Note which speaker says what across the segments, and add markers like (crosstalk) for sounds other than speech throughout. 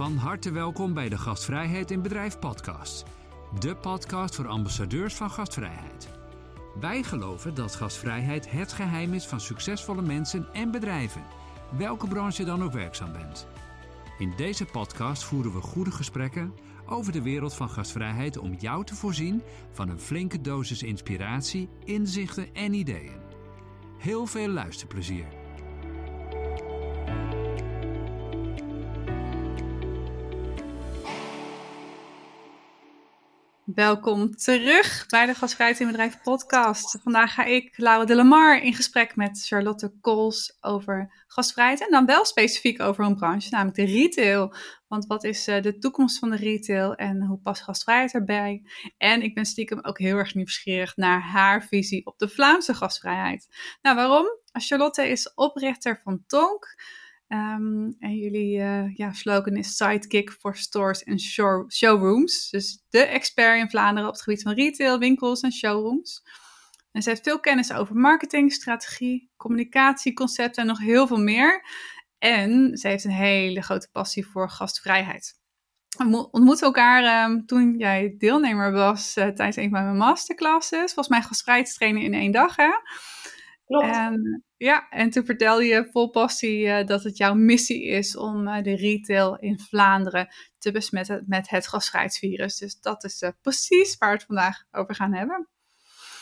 Speaker 1: Van harte welkom bij de Gastvrijheid in Bedrijf podcast. De podcast voor ambassadeurs van gastvrijheid. Wij geloven dat gastvrijheid het geheim is van succesvolle mensen en bedrijven, welke branche dan ook werkzaam bent. In deze podcast voeren we goede gesprekken over de wereld van gastvrijheid om jou te voorzien van een flinke dosis inspiratie, inzichten en ideeën. Heel veel luisterplezier.
Speaker 2: Welkom terug bij de Gasvrijheid in Bedrijf podcast. Vandaag ga ik, Laura de Lamar, in gesprek met Charlotte Kools over gastvrijheid. En dan wel specifiek over een branche, namelijk de retail. Want wat is eh, de toekomst van de retail en hoe past gastvrijheid erbij? En ik ben stiekem ook heel erg nieuwsgierig naar haar visie op de Vlaamse gastvrijheid. Nou, waarom? Charlotte is oprichter van Tonk. Um, en jullie uh, ja, slogan is Sidekick for Stores en show, Showrooms. Dus de expert in Vlaanderen op het gebied van retail, winkels en showrooms. En ze heeft veel kennis over marketing, strategie, communicatie, concepten en nog heel veel meer. En ze heeft een hele grote passie voor gastvrijheid. We ontmoeten elkaar um, toen jij deelnemer was uh, tijdens een van mijn masterclasses. Volgens mij gastvrijheidstrainen in één dag, hè? En, ja, en toen vertelde je vol passie uh, dat het jouw missie is om uh, de retail in Vlaanderen te besmetten met het gasvrijheidsvirus. Dus dat is uh, precies waar we het vandaag over gaan hebben.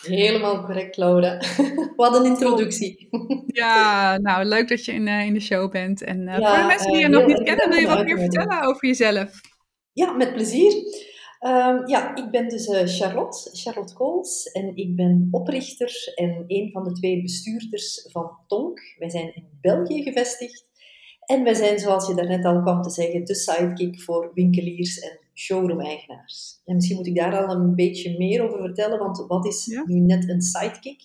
Speaker 3: Helemaal correct, Laura. (laughs) Wat een introductie.
Speaker 2: Ja, nou leuk dat je in, in de show bent. En ja, voor de mensen die je nog niet kennen, wil je wat meer vertellen over jezelf?
Speaker 3: Ja, met plezier. Um, ja, ik ben dus uh, Charlotte, Charlotte Kools, en ik ben oprichter en een van de twee bestuurders van Tonk. Wij zijn in België gevestigd en wij zijn, zoals je daarnet al kwam te zeggen, de sidekick voor winkeliers en showroom-eigenaars. En misschien moet ik daar al een beetje meer over vertellen, want wat is ja? nu net een sidekick?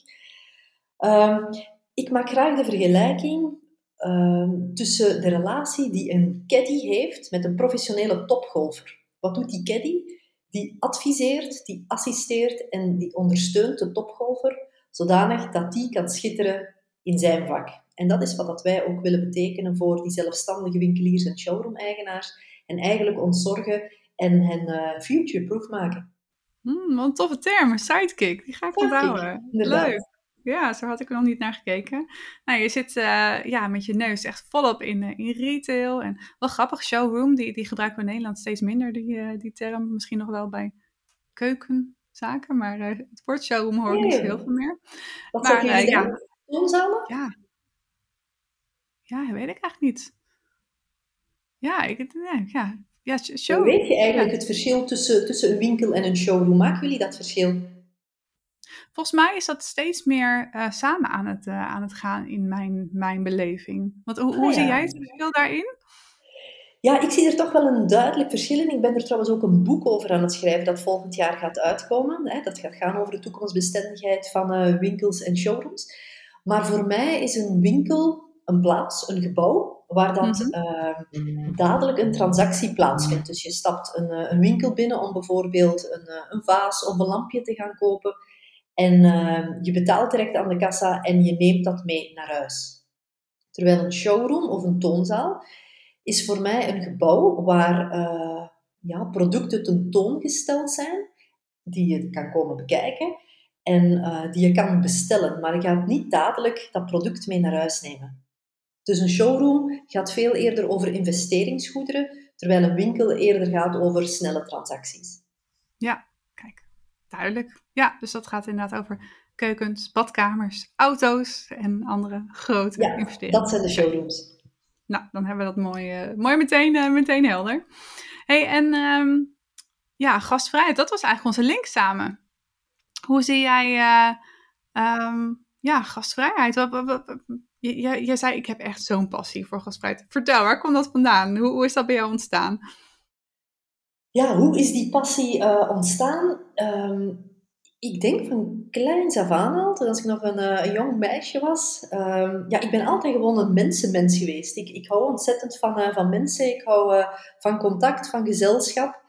Speaker 3: Um, ik maak graag de vergelijking um, tussen de relatie die een caddy heeft met een professionele topgolfer. Wat doet die caddy? Die adviseert, die assisteert en die ondersteunt de topgolfer, zodanig dat die kan schitteren in zijn vak. En dat is wat dat wij ook willen betekenen voor die zelfstandige winkeliers en showroom-eigenaars. En eigenlijk ons zorgen en hen uh, future-proof maken.
Speaker 2: Hmm, wat een toffe term, sidekick. Die ga ik onthouden. Leuk. Ja, zo had ik er nog niet naar gekeken. Nou, je zit uh, ja, met je neus echt volop in, uh, in retail. En wel grappig, showroom, die, die gebruiken we in Nederland steeds minder, die, uh, die term. Misschien nog wel bij keukenzaken, maar het woord showroom hoor ik niet heel veel meer.
Speaker 3: Wat maar, uh, ja. Woonzalen?
Speaker 2: Ja. Ja, weet ik eigenlijk niet. Ja, ik, nee, ja, ja show.
Speaker 3: Weet je eigenlijk ja. het verschil tussen, tussen een winkel en een showroom? Maken jullie dat verschil?
Speaker 2: Volgens mij is dat steeds meer uh, samen aan het, uh, aan het gaan in mijn, mijn beleving. Want hoe, hoe ah, ja. zie jij het verschil daarin?
Speaker 3: Ja, ik zie er toch wel een duidelijk verschil in. Ik ben er trouwens ook een boek over aan het schrijven dat volgend jaar gaat uitkomen. Hè. Dat gaat gaan over de toekomstbestendigheid van uh, winkels en showrooms. Maar voor mij is een winkel een plaats, een gebouw, waar dat mm -hmm. dadelijk een transactie plaatsvindt. Dus je stapt een, een winkel binnen om bijvoorbeeld een, een vaas of een lampje te gaan kopen. En uh, je betaalt direct aan de kassa en je neemt dat mee naar huis. Terwijl een showroom of een toonzaal is voor mij een gebouw waar uh, ja, producten tentoongesteld zijn, die je kan komen bekijken en uh, die je kan bestellen. Maar je gaat niet dadelijk dat product mee naar huis nemen. Dus een showroom gaat veel eerder over investeringsgoederen, terwijl een winkel eerder gaat over snelle transacties.
Speaker 2: Ja, Duidelijk. Ja, dus dat gaat inderdaad over keukens, badkamers, auto's en andere grote
Speaker 3: ja,
Speaker 2: investeringen.
Speaker 3: dat zijn de showrooms.
Speaker 2: Nou, dan hebben we dat mooi, uh, mooi meteen, uh, meteen helder. hey, en um, ja, gastvrijheid, dat was eigenlijk onze link samen. Hoe zie jij uh, um, ja, gastvrijheid? Wat, wat, wat, je, je, zei, ik heb echt zo'n passie voor gastvrijheid. Vertel, waar komt dat vandaan? Hoe, hoe is dat bij jou ontstaan?
Speaker 3: Ja, hoe is die passie uh, ontstaan? Um, ik denk van kleins af aan al, toen ik nog een, uh, een jong meisje was. Um, ja, ik ben altijd gewoon een mensenmens geweest. Ik, ik hou ontzettend van, uh, van mensen. Ik hou van contact, van gezelschap.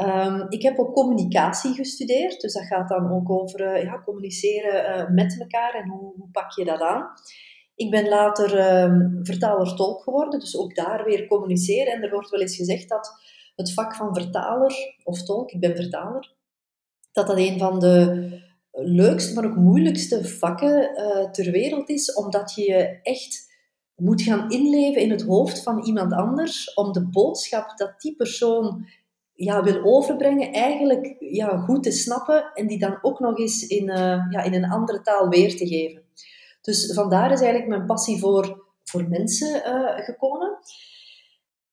Speaker 3: Um, ik heb ook communicatie gestudeerd. Dus dat gaat dan ook over ja, communiceren met elkaar en hoe, hoe pak je dat aan. Ik ben later ehm, vertaler-tolk geworden, dus ook daar weer communiceren. En er wordt wel eens gezegd dat het vak van vertaler of tolk, ik ben vertaler, dat dat een van de leukste, maar ook moeilijkste vakken uh, ter wereld is, omdat je je echt moet gaan inleven in het hoofd van iemand anders om de boodschap dat die persoon ja, wil overbrengen, eigenlijk ja, goed te snappen en die dan ook nog eens in, uh, ja, in een andere taal weer te geven. Dus vandaar is eigenlijk mijn passie voor, voor mensen uh, gekomen.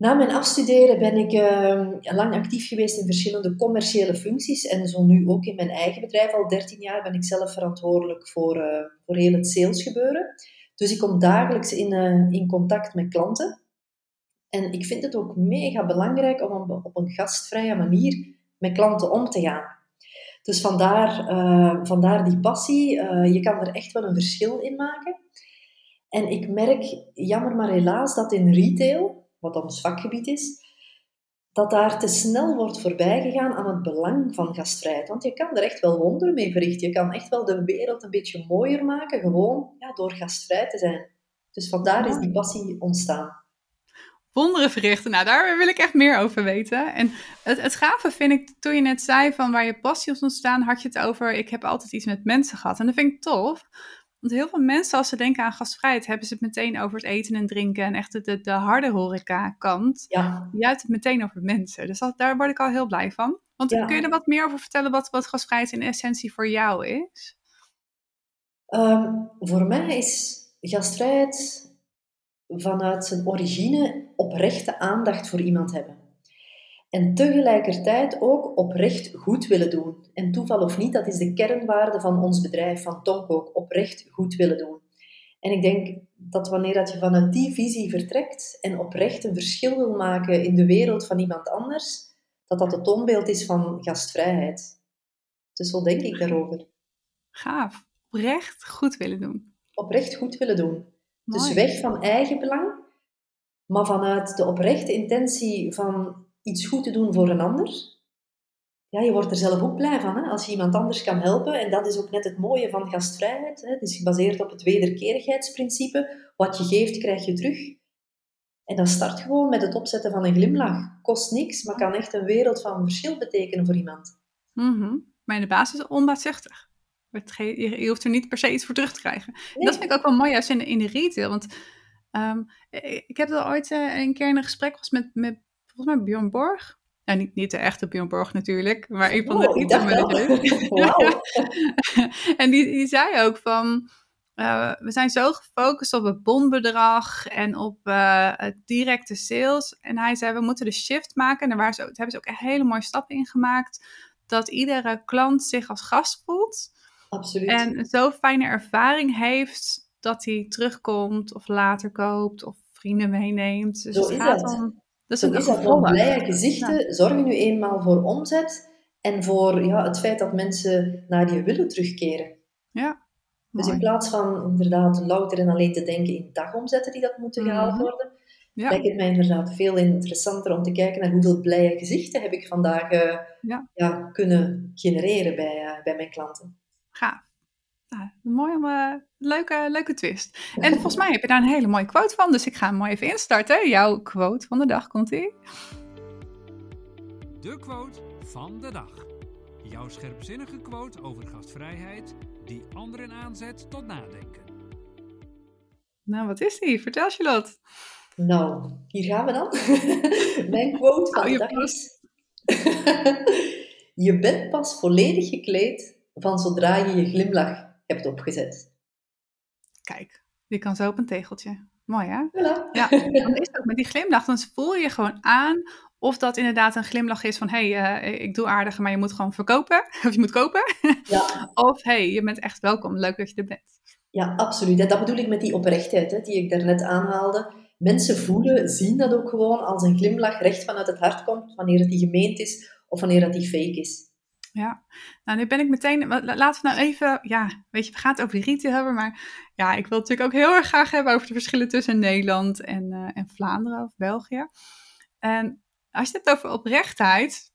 Speaker 3: Na mijn afstuderen ben ik uh, lang actief geweest in verschillende commerciële functies. En zo nu ook in mijn eigen bedrijf. Al 13 jaar ben ik zelf verantwoordelijk voor, uh, voor heel het salesgebeuren. Dus ik kom dagelijks in, uh, in contact met klanten. En ik vind het ook mega belangrijk om op een gastvrije manier met klanten om te gaan. Dus vandaar, vandaar die passie. je kan er echt wel een verschil in maken. En ik merk, jammer maar helaas, dat in retail wat ons vakgebied is, dat daar te snel wordt voorbijgegaan aan het belang van gastvrijheid. Want je kan er echt wel wonderen mee verrichten. Je kan echt wel de wereld een beetje mooier maken, gewoon ja, door gastvrij te zijn. Dus vandaar is die passie ontstaan.
Speaker 2: Wonderen verrichten, nou daar wil ik echt meer over weten. En het, het gave vind ik, toen je net zei van waar je passie is ontstaan, had je het over, ik heb altijd iets met mensen gehad. En dat vind ik tof. Want heel veel mensen, als ze denken aan gastvrijheid, hebben ze het meteen over het eten en drinken en echt de, de, harde horeca-kant. Ja. Je het meteen over mensen. Dus dat, daar word ik al heel blij van. Want kun je er wat meer over vertellen wat, wat gastvrijheid in essentie voor jou is?
Speaker 3: Ehm, voor mij is gastvrijheid vanuit zijn origine oprechte aandacht voor iemand hebben. En tegelijkertijd ook oprecht goed willen doen. En toeval of niet, dat is de kernwaarde van ons bedrijf, van Tonk ook, oprecht goed willen doen. En ik denk dat wanneer dat je vanuit die visie vertrekt en oprecht een verschil wil maken in de wereld van iemand anders, dat dat het toonbeeld is van gastvrijheid. Dus zo denk ik daarover.
Speaker 2: Gaaf. Oprecht goed willen doen.
Speaker 3: Oprecht goed willen doen. Dus weg van eigen belang, maar vanuit de oprechte intentie van iets goed te doen voor een ander, ja, je wordt er zelf ook blij van. Hè? Als je iemand anders kan helpen. En dat is ook net het mooie van gastvrijheid. Hè? Het is gebaseerd op het wederkerigheidsprincipe. Wat je geeft, krijg je terug. En dat start gewoon met het opzetten van een glimlach. Kost niks, maar kan echt een wereld van verschil betekenen voor iemand.
Speaker 2: Mm Maar in de basis is onbaatzuchtig. Je hoeft er niet per se iets voor terug te krijgen. En dat vind ik ook wel mooi juist in de, in de retail. Want um, ik heb al ooit uh, een keer in een gesprek was met, met volgens mij Björn Borg. Ja, niet, niet de echte Björn Borg natuurlijk, maar een van de retail managers. Wow. en die, die zei ook van, uh, we zijn zo gefocust op het bonbedrag en op uh, directe sales. En hij zei, we moeten de shift maken. En daar, waren ze, daar hebben ze ook een hele mooie stappen in gemaakt. Dat iedere klant zich als gast voelt.
Speaker 3: Absoluut.
Speaker 2: En zo'n fijne ervaring heeft dat hij terugkomt of later koopt of vrienden meeneemt. Dus
Speaker 3: Zo het gaat om
Speaker 2: dat is,
Speaker 3: is dat blije gezichten zorgen nu eenmaal voor omzet en voor ja, het feit dat mensen naar je willen terugkeren.
Speaker 2: Ja.
Speaker 3: Dus in plaats van inderdaad louter en alleen te denken in dagomzetten die dat moeten gehaald mhm. worden, ja. lijkt het mij inderdaad veel interessanter om te kijken naar hoeveel blije gezichten heb ik vandaag uh, ja. ja. kunnen genereren bij, uh, bij mijn klanten.
Speaker 2: Gaaf. Nou, mooi om uh, leuke, leuke twist. En volgens mij heb je daar een hele mooie quote van, dus ik ga hem mooi even instarten. Jouw quote van de dag komt-ie.
Speaker 1: De quote van de dag. Jouw scherpzinnige quote over gastvrijheid die anderen aanzet tot nadenken.
Speaker 2: Nou, wat is die? Vertel Charlotte.
Speaker 3: Nou, hier gaan we dan. (laughs) Mijn quote van de dag is... (laughs) je bent pas volledig gekleed van zodra je je glimlach hebt opgezet.
Speaker 2: Kijk, die kan zo op een tegeltje. Mooi hè? Ja, dan is het ook met die glimlach, dan voel je gewoon aan of dat inderdaad een glimlach is van hé, hey, uh, ik doe aardig, maar je moet gewoon verkopen. (laughs) Of je moet kopen. Ja. (laughs) of hé, hey, je bent echt welkom, leuk dat je er bent.
Speaker 3: Ja, absoluut. En dat bedoel ik met die oprechtheid hè, die ik daarnet aanhaalde. Mensen voelen, zien dat ook gewoon als een glimlach recht vanuit het hart komt, wanneer het die gemeend is of wanneer dat die fake is.
Speaker 2: Ja, nou nu ben ik meteen, laten we nou even, ja, weet je, we gaan het over die retail hebben, maar ja, ik wil het natuurlijk ook heel erg graag hebben over de verschillen tussen Nederland en, uh, en Vlaanderen of België. En als je het hebt over oprechtheid,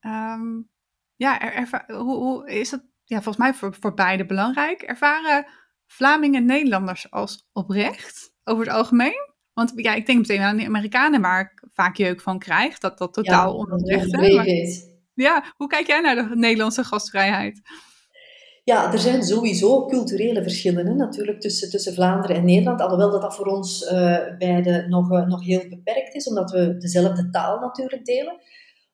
Speaker 2: um, ja, er, hoe, hoe, is dat, ja, volgens mij voor, voor beide belangrijk. Ervaren Vlamingen en Nederlanders als oprecht over het algemeen? Want ja, ik denk meteen aan de Amerikanen waar ik vaak jeuk van krijg. Dat dat totaal
Speaker 3: Ja,
Speaker 2: onoprecht is. Ja, hoe kijk jij naar de Nederlandse gastvrijheid?
Speaker 3: Ja, er zijn sowieso culturele verschillen natuurlijk tussen, tussen Vlaanderen en Nederland. Alhoewel dat, dat voor ons eh beiden nog, eh, nog heel beperkt is, omdat we dezelfde taal natuurlijk delen.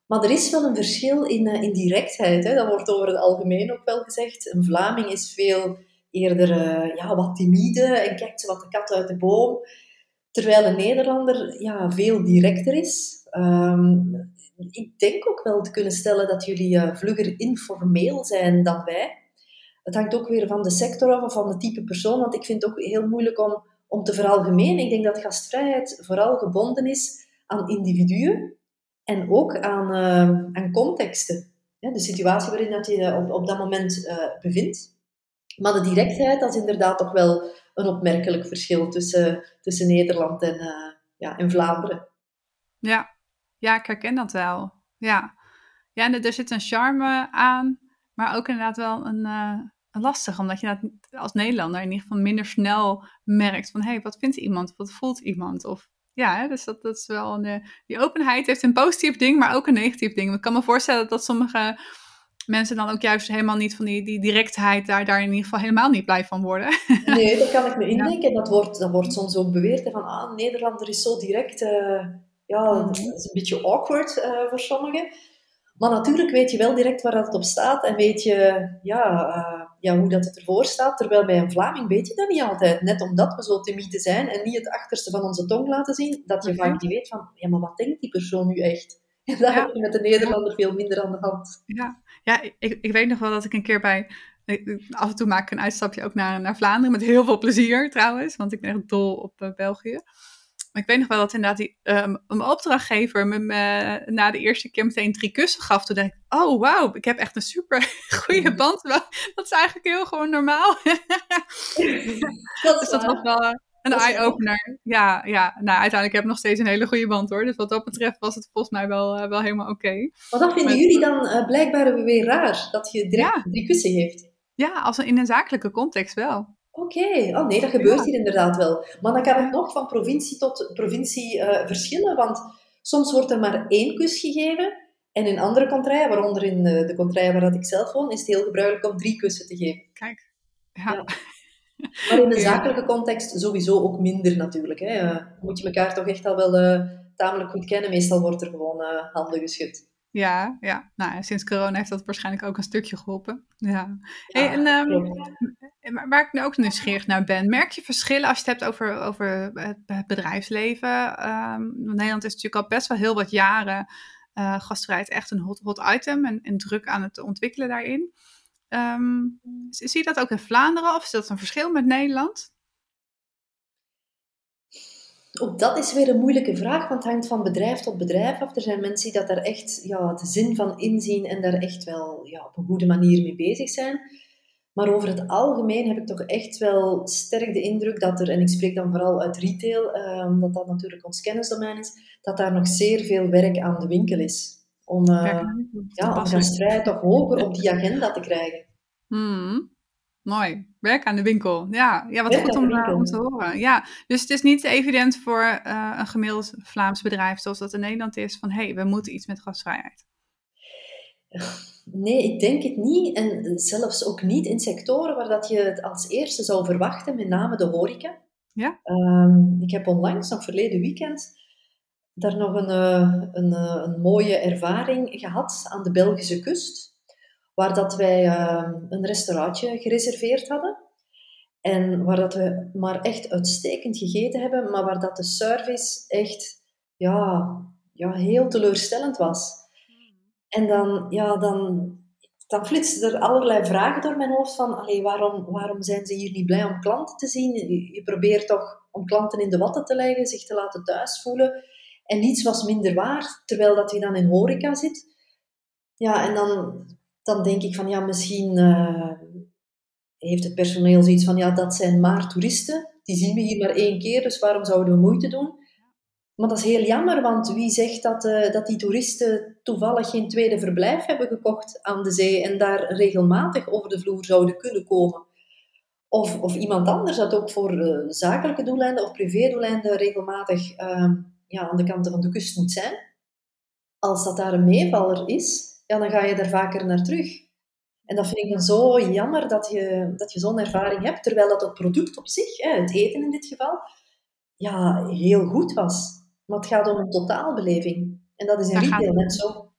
Speaker 3: Maar er is wel een verschil in, eh, in directheid. Hè. Dat wordt over het algemeen ook wel gezegd. Een Vlaming is veel eerder ja, wat timide en kijkt ze wat de kat uit de boom. Terwijl een Nederlander ja, veel directer is. Ehm, ik denk ook wel te kunnen stellen dat jullie eh, vlugger informeel zijn dan wij. Het hangt ook weer van de sector af of van de type persoon, want ik vind het ook heel moeilijk om, om te veralgemenen. Ik denk dat gastvrijheid vooral gebonden is aan individuen en ook aan, eh, aan contexten. Ja, de situatie waarin dat je je op, op dat moment eh, bevindt. Maar de directheid, dat is inderdaad toch wel een opmerkelijk verschil tussen, tussen Nederland en, eh, ja, en Vlaanderen.
Speaker 2: Ja. Ja, ik herken dat wel. Ja, ja en er- zit een charme aan, maar ook inderdaad wel een, eh, een lastig. Omdat je dat als Nederlander in ieder geval minder snel merkt van... hé, hey, wat vindt iemand? Wat voelt iemand? Of ja, hè, dus dat, dat is wel een... eh, die openheid heeft een positief ding, maar ook een negatief ding. Ik kan me voorstellen dat sommige mensen dan ook juist helemaal niet van die, die directheid... Daar, daar in ieder geval helemaal niet blij van worden. (laughs)
Speaker 3: Nee, dat kan ik me indenken. Dat wordt, dat wordt soms ook beweerd. hè, Van, ah, een Nederlander is zo direct. eh, ja, dat is een beetje awkward eh, voor sommigen. Maar natuurlijk weet je wel direct waar dat op staat. En weet je ja, eh, ja, hoe dat het ervoor staat. Terwijl bij een Vlaming weet je dat niet altijd. Net omdat we zo timide zijn en niet het achterste van onze tong laten zien. Dat je
Speaker 2: Oké.
Speaker 3: vaak niet weet van, ja, maar wat denkt die persoon nu echt? (laughs) En daar heb je met de Nederlander veel minder aan de hand.
Speaker 2: Ja, ja ik, ik weet nog wel dat ik een keer bij. ik- Af en toe maak ik een uitstapje ook naar, naar Vlaanderen. Met heel veel plezier trouwens. Want ik ben echt dol op eh, België. Maar ik weet nog wel dat inderdaad die, ehm, mijn opdrachtgever me, me na de eerste keer meteen drie kussen gaf. Toen dacht ik, oh wauw, ik heb echt een super (laughs) goede band. Terwijl, Dat is eigenlijk heel gewoon normaal. (laughs)
Speaker 3: Dat
Speaker 2: dus
Speaker 3: is
Speaker 2: dat was wel een eye-opener. Ja, ja, nou uiteindelijk heb ik nog steeds een hele goede band hoor. Dus wat dat betreft was het volgens mij wel, eh, wel helemaal oké.
Speaker 3: Maar dat vinden
Speaker 2: Maar-
Speaker 3: jullie dan eh, blijkbaar weer raar. Dat je direct
Speaker 2: Ja.
Speaker 3: drie kussen geeft.
Speaker 2: Ja, als een, in een zakelijke context wel.
Speaker 3: Oké, oh nee, dat gebeurt
Speaker 2: Ja.
Speaker 3: hier inderdaad wel. Maar dan kan het nog van provincie tot provincie eh, verschillen, want soms wordt er maar één kus gegeven. En in andere contraien, waaronder in eh, de contraien waar dat ik zelf woon, is het heel gebruikelijk om drie kussen te geven.
Speaker 2: Kijk. Ja.
Speaker 3: Ja. (laughs) Maar in een
Speaker 2: Ja.
Speaker 3: zakelijke context sowieso ook minder natuurlijk. Hè. Eh, moet je elkaar toch echt al wel tamelijk goed kennen. Meestal wordt er gewoon handen geschud.
Speaker 2: Ja, ja. Nou, sinds corona heeft dat waarschijnlijk ook een stukje geholpen. Ja. Hey, en, ehm, waar ik nu ook nieuwsgierig naar ben, merk je verschillen als je het hebt over, over het bedrijfsleven? Ehm, Nederland is natuurlijk al best wel heel wat jaren eh gastvrijheid echt een hot, hot item en, en druk aan het ontwikkelen daarin. Ehm, zie je dat ook in Vlaanderen of is dat een verschil met Nederland?
Speaker 3: Ook dat is weer een moeilijke vraag, want het hangt van bedrijf tot bedrijf af. Er zijn mensen die dat daar echt ja, de zin van inzien en daar echt wel ja, op een goede manier mee bezig zijn. Maar over het algemeen heb ik toch echt wel sterk de indruk dat er, en ik spreek dan vooral uit retail, eh, omdat dat natuurlijk ons kennisdomein is, dat daar nog zeer veel werk aan de winkel is. Om, eh, ja, om gastvrijheid toch hoger op die agenda te krijgen.
Speaker 2: Hmm, Mooi. Werk aan de winkel. Ja, ja wat
Speaker 3: Werk
Speaker 2: goed om, eh, om te horen. Ja, dus het is niet evident voor eh, een gemiddeld Vlaams bedrijf zoals dat in Nederland is van hé, hey, we moeten iets met gastvrijheid.
Speaker 3: Nee, ik denk het niet. En zelfs ook niet in sectoren waar dat je het als eerste zou verwachten, met name de horeca.
Speaker 2: Ja.
Speaker 3: Ehm, ik heb onlangs, nog verleden weekend, daar nog een, eh, een, een mooie ervaring gehad aan de Belgische kust. Waar dat wij ehm, een restaurantje gereserveerd hadden. En waar dat we maar echt uitstekend gegeten hebben, maar waar dat de service echt ja, ja, heel teleurstellend was. En dan, ja, dan, dan flitsen er allerlei vragen door mijn hoofd van, allee, waarom, waarom zijn ze hier niet blij om klanten te zien? Je, probeert toch om klanten in de watten te leggen, zich te laten thuis voelen. En niets was minder waar, terwijl dat je dan in horeca zit. Ja, en dan, dan denk ik van, ja, misschien eh, heeft het personeel zoiets van, ja, dat zijn maar toeristen. Die zien we hier maar één keer, dus waarom zouden we moeite doen? Maar dat is heel jammer, want wie zegt dat, eh, dat die toeristen toevallig geen tweede verblijf hebben gekocht aan de zee en daar regelmatig over de vloer zouden kunnen komen? Of, of iemand anders dat ook voor uh, zakelijke doeleinden of privédoeleinden regelmatig ja, aan de kanten van de kust moet zijn. Als dat daar een meevaller is, ja, dan ga je daar vaker naar terug. En dat vind ik dan zo jammer dat je, dat je zo'n ervaring hebt, terwijl dat het product op zich, hè, het eten in dit geval, ja, heel goed was. Maar het gaat om een totaalbeleving. En dat is in retail net zo.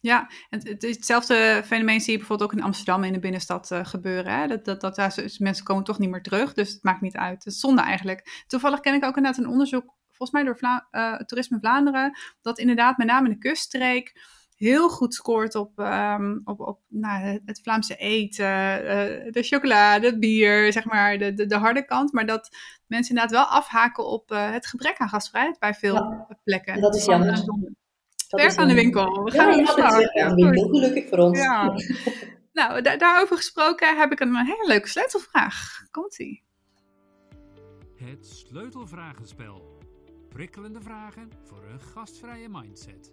Speaker 2: Ja, het, het, hetzelfde fenomeen zie je bijvoorbeeld ook in Amsterdam in de binnenstad uh, gebeuren. Hè? Dat, dat, dat, daar, mensen komen toch niet meer terug, dus het maakt niet uit. Het is zonde eigenlijk. Toevallig ken ik ook inderdaad een onderzoek, volgens mij door Vla uh, Toerisme Vlaanderen, dat inderdaad met name in de kuststreek heel goed scoort op, um, op, op nou, het Vlaamse eten, uh, de chocolade, het bier, zeg maar, de, de, de, harde kant. Maar dat mensen inderdaad wel afhaken op het gebrek aan gastvrijheid bij veel ja. plekken.
Speaker 3: dat is jammer.
Speaker 2: Werk aan de winkel. We gaan ja,
Speaker 3: ja, aan de winkel, gelukkig voor ons. Ja. (laughs)
Speaker 2: nou, daarover gesproken heb ik een hele leuke sleutelvraag. Komt-ie.
Speaker 1: Het sleutelvragenspel. Prikkelende vragen voor een gastvrije mindset.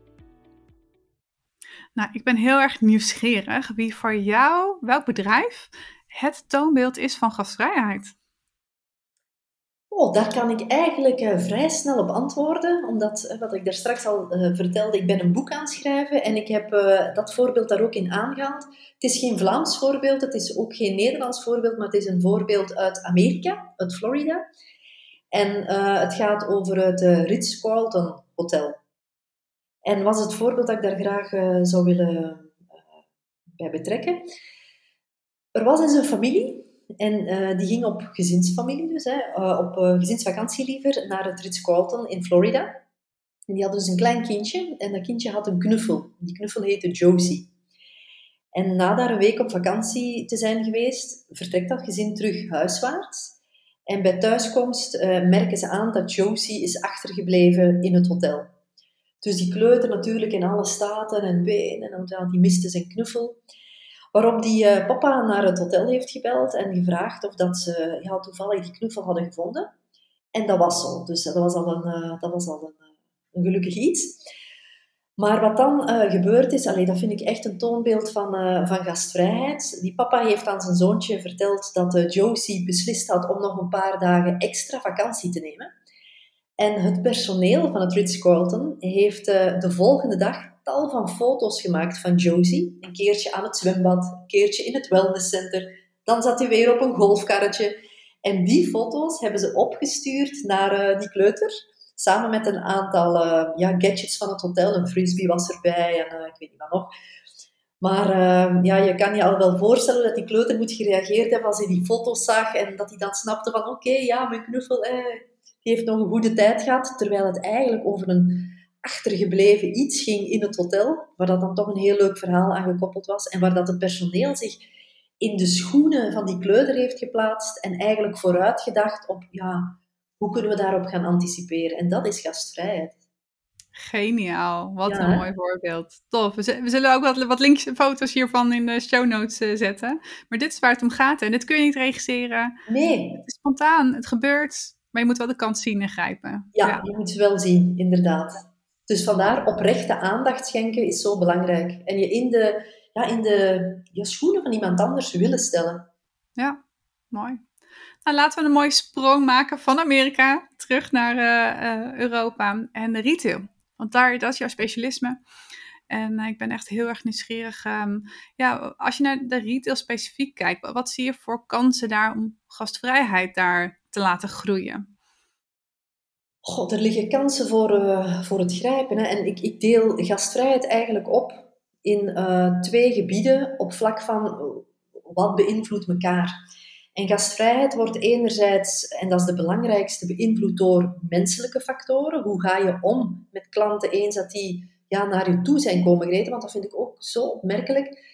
Speaker 2: Nou, ik ben heel erg nieuwsgierig wie voor jou, welk bedrijf, het toonbeeld is van gastvrijheid.
Speaker 3: Oh, daar kan ik eigenlijk uh, vrij snel op antwoorden, omdat, uh, wat ik daar straks al uh, vertelde, ik ben een boek aan het schrijven en ik heb dat voorbeeld daar ook in aangehaald. Het is geen Vlaams voorbeeld, het is ook geen Nederlands voorbeeld, maar het is een voorbeeld uit Amerika, uit Florida. En het gaat over het Ritz-Carlton Hotel. En was het voorbeeld dat ik daar graag zou willen bij betrekken. Er was eens een familie en uh, die ging op gezinsfamilie dus, hè, op gezinsvakantie liever, naar het Ritz-Carlton in Florida. En die hadden dus een klein kindje en dat kindje had een knuffel. Die knuffel heette Josie. En na daar een week op vakantie te zijn geweest, vertrekt dat gezin terug huiswaarts. En bij thuiskomst merken ze aan dat Josie is achtergebleven in het hotel. Dus die kleuter natuurlijk in alle staten en benen, en die miste zijn knuffel. Waarop die uh, papa naar het hotel heeft gebeld en gevraagd of dat ze ja, toevallig die knuffel hadden gevonden. En dat was zo. Dus dat was al een, uh, dat was al een, uh, een, gelukkig iets. Maar wat dan gebeurd is, allee, dat vind ik echt een toonbeeld van, van gastvrijheid. Die papa heeft aan zijn zoontje verteld dat Josie beslist had om nog een paar dagen extra vakantie te nemen. En het personeel van het Ritz-Carlton heeft de volgende dag tal van foto's gemaakt van Josie. Een keertje aan het zwembad, een keertje in het wellnesscenter. Dan zat hij weer op een golfkarretje. En die foto's hebben ze opgestuurd naar uh, die kleuter. Samen met een aantal uh, ja, gadgets van het hotel. Een frisbee was erbij en ik weet niet wat nog. Maar ja, je kan je al wel voorstellen dat die kleuter moet gereageerd hebben als hij die foto's zag. En dat hij dan snapte van oké, ja, mijn knuffel eh, die heeft nog een goede tijd gehad. Terwijl het eigenlijk over een achtergebleven iets ging in het hotel, waar dat dan toch een heel leuk verhaal aan gekoppeld was en waar dat het personeel zich in de schoenen van die kleuter heeft geplaatst en eigenlijk vooruitgedacht op, ja, hoe kunnen we daarop gaan anticiperen? En dat is gastvrijheid.
Speaker 2: Geniaal, wat een mooi voorbeeld. Tof. We zullen ook wat, wat links en foto's hiervan in de show notes eh, zetten. Maar dit is waar het om gaat en dit kun je niet regisseren.
Speaker 3: Nee.
Speaker 2: Het is spontaan, het gebeurt, maar je moet wel de kans zien en grijpen.
Speaker 3: Ja, ja. je moet het wel zien, inderdaad. Dus vandaar oprechte aandacht schenken is zo belangrijk. En je in de, ja, in de je schoenen van iemand anders willen stellen.
Speaker 2: Ja, mooi. Nou, laten we een mooie sprong maken van Amerika terug naar uh, Europa en de retail. Want daar, dat is jouw specialisme. En uh, ik ben echt heel erg nieuwsgierig. Um, ja, als je naar de retail specifiek kijkt, wat zie je voor kansen daar om gastvrijheid daar te laten groeien?
Speaker 3: God, er liggen kansen voor, uh, voor het grijpen. Hè. En ik, ik deel gastvrijheid eigenlijk op in uh, twee gebieden op vlak van uh, wat beïnvloedt elkaar. En gastvrijheid wordt enerzijds, en dat is de belangrijkste, beïnvloed door menselijke factoren. Hoe ga je om met klanten eens dat die ja, naar je toe zijn komen gereden? Want dat vind ik ook zo opmerkelijk.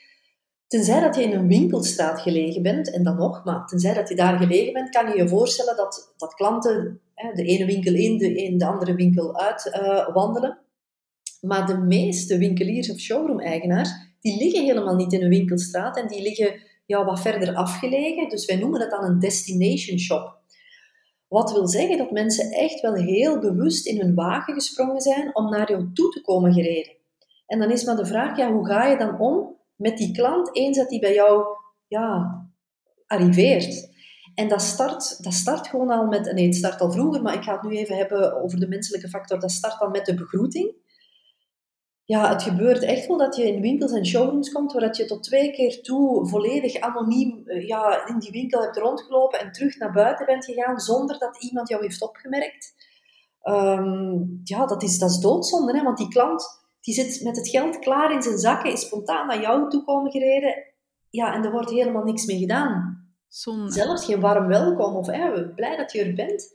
Speaker 3: Tenzij dat je in een winkelstraat gelegen bent, en dan nog, maar tenzij dat je daar gelegen bent, kan je je voorstellen dat, dat klanten de ene winkel in, de, in de andere winkel uit uh, wandelen. Maar de meeste winkeliers of showroom-eigenaars, die liggen helemaal niet in een winkelstraat en die liggen ja, wat verder afgelegen. Dus wij noemen dat dan een destination shop. Wat wil zeggen dat mensen echt wel heel bewust in hun wagen gesprongen zijn om naar jou toe te komen gereden. En dan is maar de vraag, ja, hoe ga je dan om met die klant eens dat die bij jou ja, arriveert? En dat start, dat start gewoon al met, nee, het start al vroeger, maar ik ga het nu even hebben over de menselijke factor. Dat start al met de begroeting. Ja, het gebeurt echt wel dat je in winkels en showrooms komt, waar je tot twee keer toe volledig anoniem eh, ja, in die winkel hebt rondgelopen en terug naar buiten bent gegaan, zonder dat iemand jou heeft opgemerkt. Ehm, ja, dat is, dat is doodzonde, hè? want die klant die zit met het geld klaar in zijn zakken, is spontaan naar jou toe komen gereden. Ja, en er wordt helemaal niks mee gedaan.
Speaker 2: Zonde.
Speaker 3: Zelfs geen warm welkom of hey, blij dat je er bent.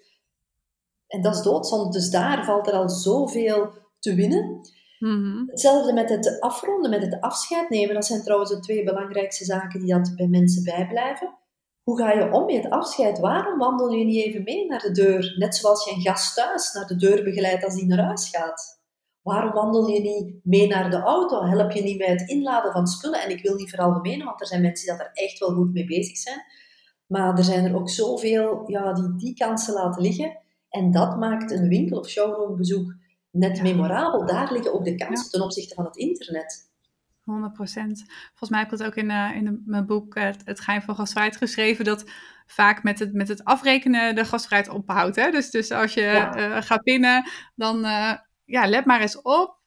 Speaker 3: En dat is doodzonde. Dus daar valt er al zoveel te winnen.
Speaker 2: Mhm.
Speaker 3: Hetzelfde met het afronden, met het afscheid nemen. Dat zijn trouwens de twee belangrijkste zaken die dat bij mensen bijblijven. Hoe ga je om met het afscheid? Waarom wandel je niet even mee naar de deur? Net zoals je een gast thuis naar de deur begeleidt als die naar huis gaat. Waarom wandel je niet mee naar de auto? Help je niet bij het inladen van spullen? En ik wil niet veralgemenen, want er zijn mensen die dat er echt wel goed mee bezig zijn. Maar er zijn er ook zoveel ja, die die kansen laten liggen. En dat maakt een winkel- of showroombezoek net memorabel. Daar liggen ook de kansen ten opzichte van het internet.
Speaker 2: 100 procent. Volgens mij heb ik het ook in, uh, in mijn boek uh, Het Geheim van Gastvrijheid geschreven, dat vaak met het, met het afrekenen de gastvrijheid ophoudt. Hè? Dus, dus als je ja. uh, gaat pinnen, dan ja, let maar eens op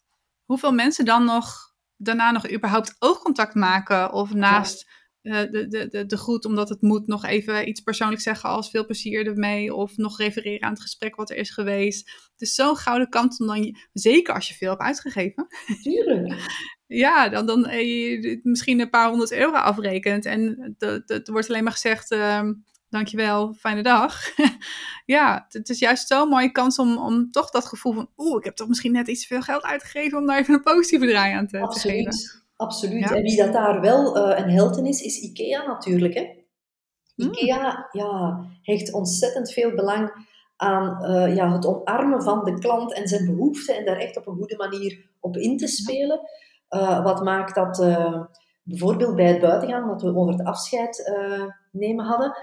Speaker 2: hoeveel mensen dan nog daarna nog überhaupt oogcontact maken. Of naast ja. de, de, de, de groet, omdat het moet, nog even iets persoonlijks zeggen als veel plezier ermee. Of nog refereren aan het gesprek wat er is geweest. Het is zo'n gouden kant om dan, zeker als je veel hebt uitgegeven.
Speaker 3: Tuurlijk. (laughs)
Speaker 2: ja, dan, dan eh, misschien een paar honderd euro afrekent. En er wordt alleen maar gezegd, uh, dankjewel, fijne dag. (laughs) ja, het is juist zo'n mooie kans om, om toch dat gevoel van, oeh, ik heb toch misschien net iets te veel geld uitgegeven om daar even een positieve draai aan te,
Speaker 3: Absoluut.
Speaker 2: te geven.
Speaker 3: Absoluut. Ja. En wie dat daar wel uh, een held in is, is IKEA natuurlijk. Hè? IKEA mm. ja, hecht ontzettend veel belang aan uh, ja, het omarmen van de klant en zijn behoeften en daar echt op een goede manier op in te spelen. Uh, wat maakt dat bijvoorbeeld bij het buitengaan, wat we over het afscheid nemen hadden,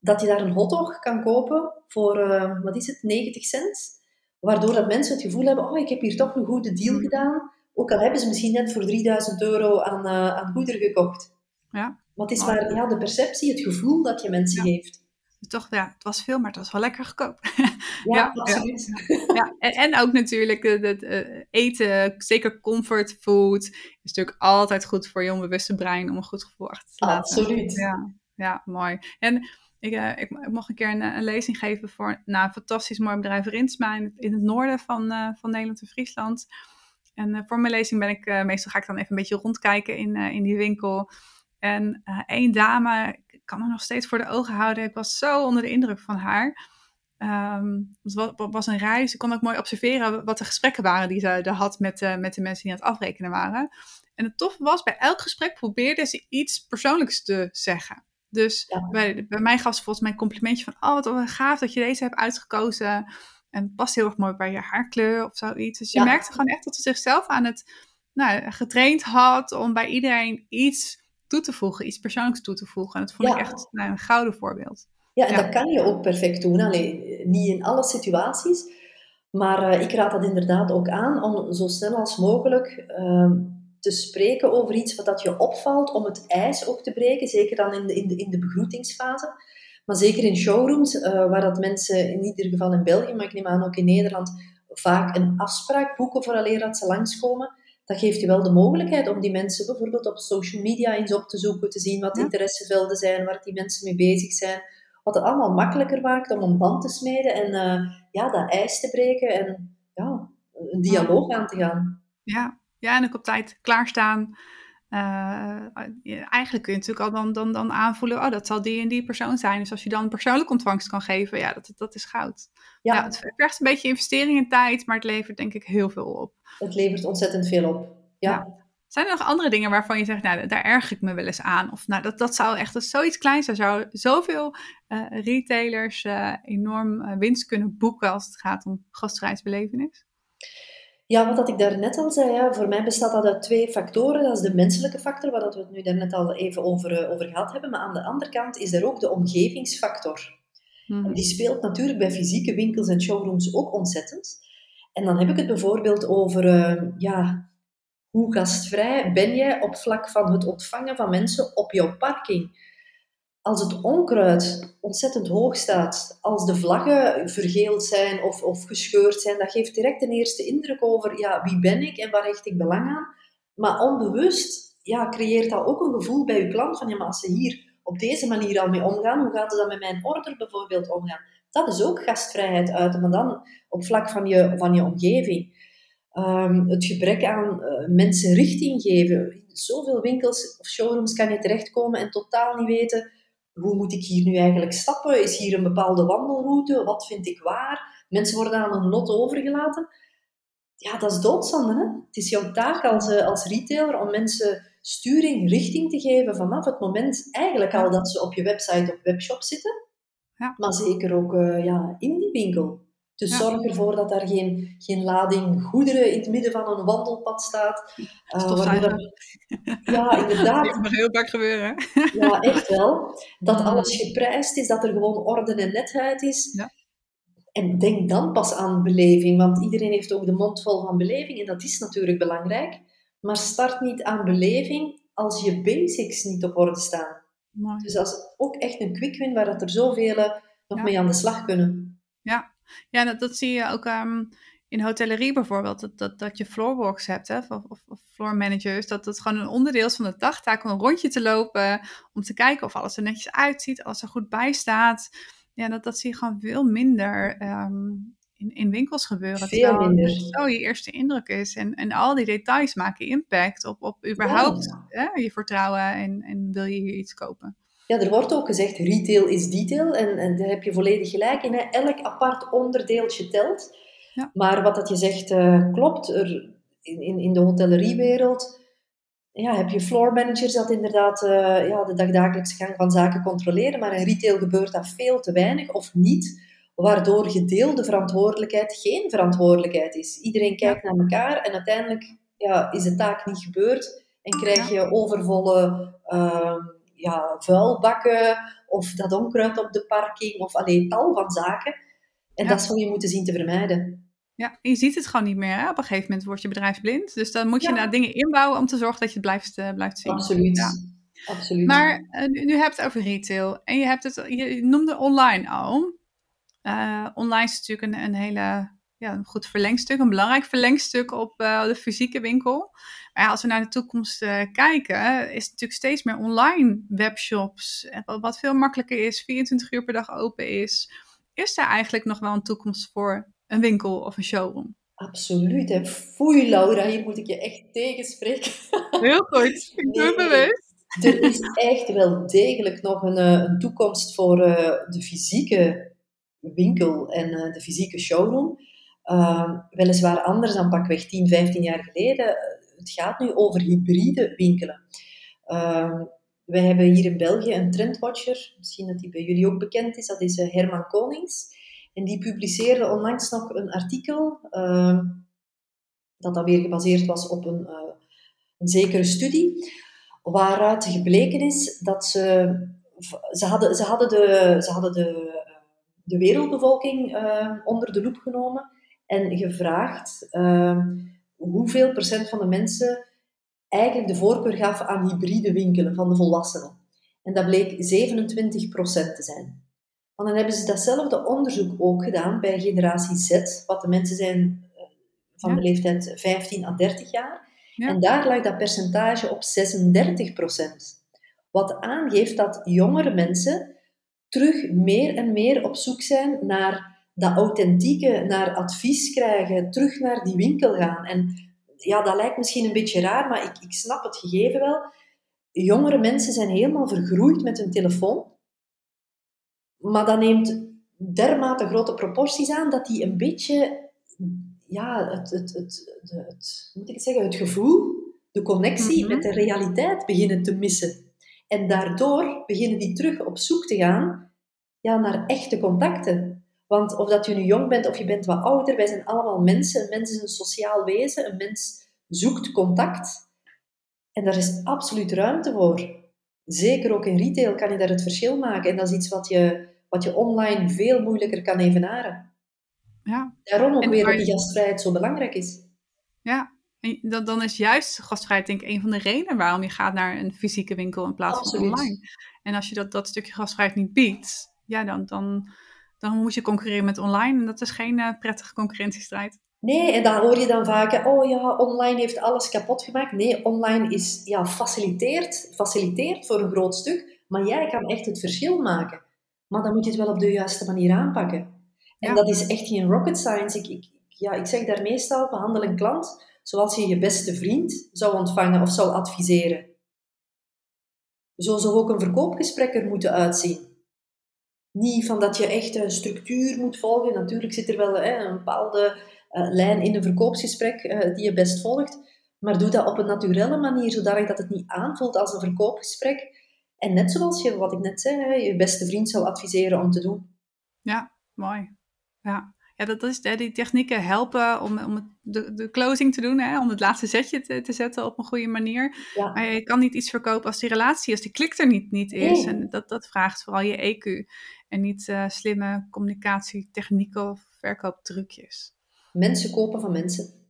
Speaker 3: dat je daar een hotdog kan kopen voor, uh, wat is het, 90 cent. Waardoor dat mensen het gevoel hebben, oh, ik heb hier toch een goede deal mm. gedaan. Ook al hebben ze misschien net voor 3000 euro aan, uh, aan goederen gekocht.
Speaker 2: Ja.
Speaker 3: Maar het is maar ja, de perceptie, het gevoel dat je mensen
Speaker 2: ja.
Speaker 3: geeft.
Speaker 2: Toch, ja, het was veel, maar het was wel lekker goedkoop. (laughs)
Speaker 3: Ja, ja absoluut.
Speaker 2: Ja, ja. En, en, ook natuurlijk het uh, eten, zeker comfort food, is natuurlijk altijd goed voor je onbewuste brein om een goed gevoel achter te laten.
Speaker 3: Absoluut.
Speaker 2: Ja, ja mooi. En ik, uh, ik, ik, mocht een keer een, een, lezing geven voor nou, een fantastisch mooi bedrijf Rinsma in het, in het noorden van, uh, van Nederland en Friesland. En voor mijn lezing ben ik, meestal ga ik dan even een beetje rondkijken in, in die winkel. En één dame, ik kan me nog steeds voor de ogen houden. Ik was zo onder de indruk van haar. Um, het was, was een reis. Ik kon ook mooi observeren wat de gesprekken waren die ze er had met, met de mensen die aan het afrekenen waren. En het toffe was, bij elk gesprek probeerde ze iets persoonlijks te zeggen. Dus ja. bij, bij mij gaf ze volgens mij een complimentje van... oh, wat gaaf dat je deze hebt uitgekozen. En het past heel erg mooi bij je haarkleur of zoiets. Dus je
Speaker 3: ja.
Speaker 2: merkte gewoon echt dat ze zichzelf aan het... Nou, getraind had om bij iedereen iets toe te voegen. Iets persoonlijks toe te voegen. En dat vond
Speaker 3: Ja.
Speaker 2: ik echt nou, een gouden voorbeeld.
Speaker 3: Ja, en dat kan je ook perfect doen. Allee, niet in alle situaties. Maar eh, ik raad dat inderdaad ook aan om zo snel als mogelijk ehm, te spreken over iets wat dat je opvalt, om het ijs ook te breken. Zeker dan in de, in de, in de begroetingsfase. Maar zeker in showrooms, eh, waar dat mensen in ieder geval in België, maar ik neem aan ook in Nederland, vaak een afspraak boeken vooraleer dat ze langskomen. Dat geeft je wel de mogelijkheid om die mensen bijvoorbeeld op social media eens op te zoeken, te zien wat
Speaker 2: Ja.
Speaker 3: interessevelden zijn, waar die mensen mee bezig zijn. Wat het allemaal makkelijker maakt om een band te smeden en eh, ja, dat ijs te breken en ja, een dialoog aan te gaan.
Speaker 2: Ja, ja en ook op tijd klaarstaan. Ja, eigenlijk kun je natuurlijk al dan, dan, dan aanvoelen, oh, dat zal die en die persoon zijn. Dus als je dan persoonlijk ontvangst kan geven, ja, dat, dat is goud. Ja.
Speaker 3: Ja,
Speaker 2: het vergt een beetje investering in tijd, maar het levert denk ik heel veel op.
Speaker 3: het levert ontzettend veel op. Ja.
Speaker 2: Ja. Zijn er nog andere dingen waarvan je zegt, nou, daar erger ik me wel eens aan? Of nou, dat, dat zou echt is zoiets kleins, daar zou zoveel eh, retailers eh, enorm winst kunnen boeken als het gaat om gastvrijheidsbelevenis?
Speaker 3: Ja, wat dat ik daarnet al zei, ja, voor mij bestaat dat uit twee factoren. Dat is de menselijke factor, waar dat we het nu daarnet al even over, eh, over gehad hebben. Maar aan de andere kant is er ook de omgevingsfactor. En die speelt natuurlijk bij fysieke winkels en showrooms ook ontzettend. En dan heb ik het bijvoorbeeld over, eh, ja, hoe gastvrij ben jij op vlak van het ontvangen van mensen op jouw parking? Als het onkruid ontzettend hoog staat, als de vlaggen vergeeld zijn of, of gescheurd zijn, dat geeft direct een eerste indruk over ja, wie ben ik en waar hecht ik belang aan. Maar onbewust ja, creëert dat ook een gevoel bij je klant van ja, maar als ze hier op deze manier al mee omgaan, hoe gaan ze dan met mijn order bijvoorbeeld omgaan? Dat is ook gastvrijheid uiten, maar dan op vlak van je, van je omgeving. Ehm, het gebrek aan uh, mensen richting geven. In zoveel winkels of showrooms kan je terechtkomen en totaal niet weten hoe moet ik hier nu eigenlijk stappen? Is hier een bepaalde wandelroute? Wat vind ik waar? Mensen worden aan een lot overgelaten. Ja, dat is doodzonde. Hè? Het is jouw taak als, eh, als retailer om mensen sturing, richting te geven vanaf het moment eigenlijk al dat ze op je website of webshop zitten. Ja. Maar zeker ook uh, ja, in die winkel. Dus zorg ervoor dat daar geen, geen lading goederen in het midden van een wandelpad staat.
Speaker 2: Uh,
Speaker 3: ja, inderdaad.
Speaker 2: Dat mag heel vaak gebeuren.
Speaker 3: ja, echt wel. Dat alles geprijsd is, dat er gewoon orde en netheid is. Ja. En denk dan pas aan beleving, want iedereen heeft ook de mond vol van beleving en dat is natuurlijk belangrijk. Maar start niet aan beleving als je basics niet op orde staan. Dus dat is ook echt een quick win waar dat er zoveel nog mee aan de slag kunnen.
Speaker 2: Ja, ja, dat, dat zie je ook ehm, in hotellerie bijvoorbeeld. Dat, dat, dat je floorwalks hebt, hè, of, of, of floor managers. Dat het gewoon een onderdeel is van de dagtaak om een rondje te lopen. Om te kijken of alles er netjes uitziet, alles er goed bij staat. Ja, dat, dat zie je gewoon veel minder ehm, in, in winkels gebeuren.
Speaker 3: Veel minder.
Speaker 2: zo je eerste indruk is. En, en al die details maken impact op, op überhaupt Hè, je vertrouwen en, en wil je hier iets kopen.
Speaker 3: Ja, er wordt ook gezegd, retail is detail. En, en daar heb je volledig gelijk in. Hè. Elk apart onderdeeltje telt. Ja. Maar wat dat je zegt uh, klopt. Er, in, in, in de hotelleriewereld ja, heb je floor managers dat inderdaad uh, ja, de dagdagelijkse gang van zaken controleren. Maar in retail gebeurt dat veel te weinig of niet. Waardoor gedeelde verantwoordelijkheid geen verantwoordelijkheid is. Iedereen kijkt naar elkaar en uiteindelijk ja, is de taak niet gebeurd. En krijg je overvolle... Uh, ja, vuilbakken of dat onkruid op de parking of alleen tal van zaken. En dat zou je moeten zien te vermijden.
Speaker 2: Ja, je ziet het gewoon niet meer. Hè? Op een gegeven moment wordt je bedrijf blind. Dus dan moet je naar dingen inbouwen om te zorgen dat je het blijft, uh, blijft zien.
Speaker 3: Absoluut. Ja. Absoluut.
Speaker 2: Maar uh, nu, nu heb je het over retail. En je, hebt het, je noemde online al. Uh, online is natuurlijk een, een hele ja, een goed verlengstuk, een belangrijk verlengstuk op de fysieke winkel. Maar ja, als we naar de toekomst uh, kijken, is het natuurlijk steeds meer online webshops. Wat veel makkelijker is, 24 uur per dag open is. Is er eigenlijk nog wel een toekomst voor een winkel of een showroom?
Speaker 3: Absoluut. En foei, Laura, hier moet ik je echt tegenspreken. (laughs)
Speaker 2: Heel goed, (laughs) ik ben bewust.
Speaker 3: Er is echt wel degelijk nog een, eh, een toekomst voor uh, de fysieke winkel en de fysieke showroom. Uh, weliswaar anders dan pakweg 10, 15 jaar geleden het gaat nu over hybride winkelen. Uh, wij hebben hier in België een trendwatcher, misschien dat die bij jullie ook bekend is, dat is eh, Herman Konings. En die publiceerde onlangs nog een artikel, uh, dat dan weer gebaseerd was op een, uh, een zekere studie, waaruit gebleken is dat ze, ze hadden, ze hadden, de, ze hadden de, de wereldbevolking onder de loep genomen en gevraagd ehm, hoeveel procent van de mensen eigenlijk de voorkeur gaf aan hybride winkelen van de volwassenen. En dat bleek 27 procent te zijn. Want dan hebben ze datzelfde onderzoek ook gedaan bij generatie Z, wat de mensen zijn eh, van de leeftijd 15 à 30 jaar. En daar lag dat percentage op 36 procent. Wat aangeeft dat jongere mensen terug meer en meer op zoek zijn naar dat authentieke, naar advies krijgen, terug naar die winkel gaan. En ja, dat lijkt misschien een beetje raar, maar ik, ik snap het gegeven wel. Jongere mensen zijn helemaal vergroeid met hun telefoon. Maar dat neemt dermate grote proporties aan dat die een beetje, ja, het, het, het, het, moet ik zeggen, het gevoel, de connectie mhm. met de realiteit beginnen te missen. En daardoor beginnen die terug op zoek te gaan ja, naar echte contacten. Want of dat je nu jong bent of je bent wat ouder, wij zijn allemaal mensen. Een mens is een sociaal wezen. Een mens zoekt contact. En daar is absoluut ruimte voor. Zeker ook in retail kan je daar het verschil maken. En dat is iets wat je, wat je online veel moeilijker kan evenaren.
Speaker 2: Ja.
Speaker 3: Daarom ook weer dat die gastvrijheid zo belangrijk is.
Speaker 2: Ja, En dan, dan is juist gastvrijheid denk ik een van de redenen waarom je gaat naar een fysieke winkel in plaats
Speaker 3: Absoluut.
Speaker 2: van online. En als je dat, dat stukje gastvrijheid niet biedt, ja, dan, dan, dan moet je concurreren met online. En dat is geen uh, prettige concurrentiestrijd.
Speaker 3: Nee, en dan hoor je dan vaak, oh ja, online heeft alles kapot gemaakt. Nee, online is, ja, faciliteert, faciliteert voor een groot stuk, maar jij kan echt het verschil maken. Maar dan moet je het wel op de juiste manier aanpakken. En ja. dat is echt geen rocket science. Ik, ik, ja, ik zeg daar meestal, behandel een klant zoals je je beste vriend zou ontvangen of zou adviseren. Zo zou ook een verkoopgesprek er moeten uitzien. Niet van dat je echt een structuur moet volgen. Natuurlijk zit er wel hè, een bepaalde uh, lijn in een verkoopsgesprek uh, die je best volgt. Maar doe dat op een naturele manier, zodat het niet aanvoelt als een verkoopgesprek. En net zoals je, wat ik net zei, hè, je beste vriend zou adviseren om te doen.
Speaker 2: Ja, mooi. Ja, ja dat is, die technieken helpen om, om de, de closing te doen, hè, om het laatste zetje te, te zetten op een goede manier.
Speaker 3: Ja.
Speaker 2: Maar je kan niet iets verkopen als die relatie, als die klik er niet, niet is.
Speaker 3: Nee.
Speaker 2: En dat, dat vraagt vooral je EQ. En niet uh, slimme communicatietechnieken of verkooptrucjes.
Speaker 3: Mensen kopen van mensen.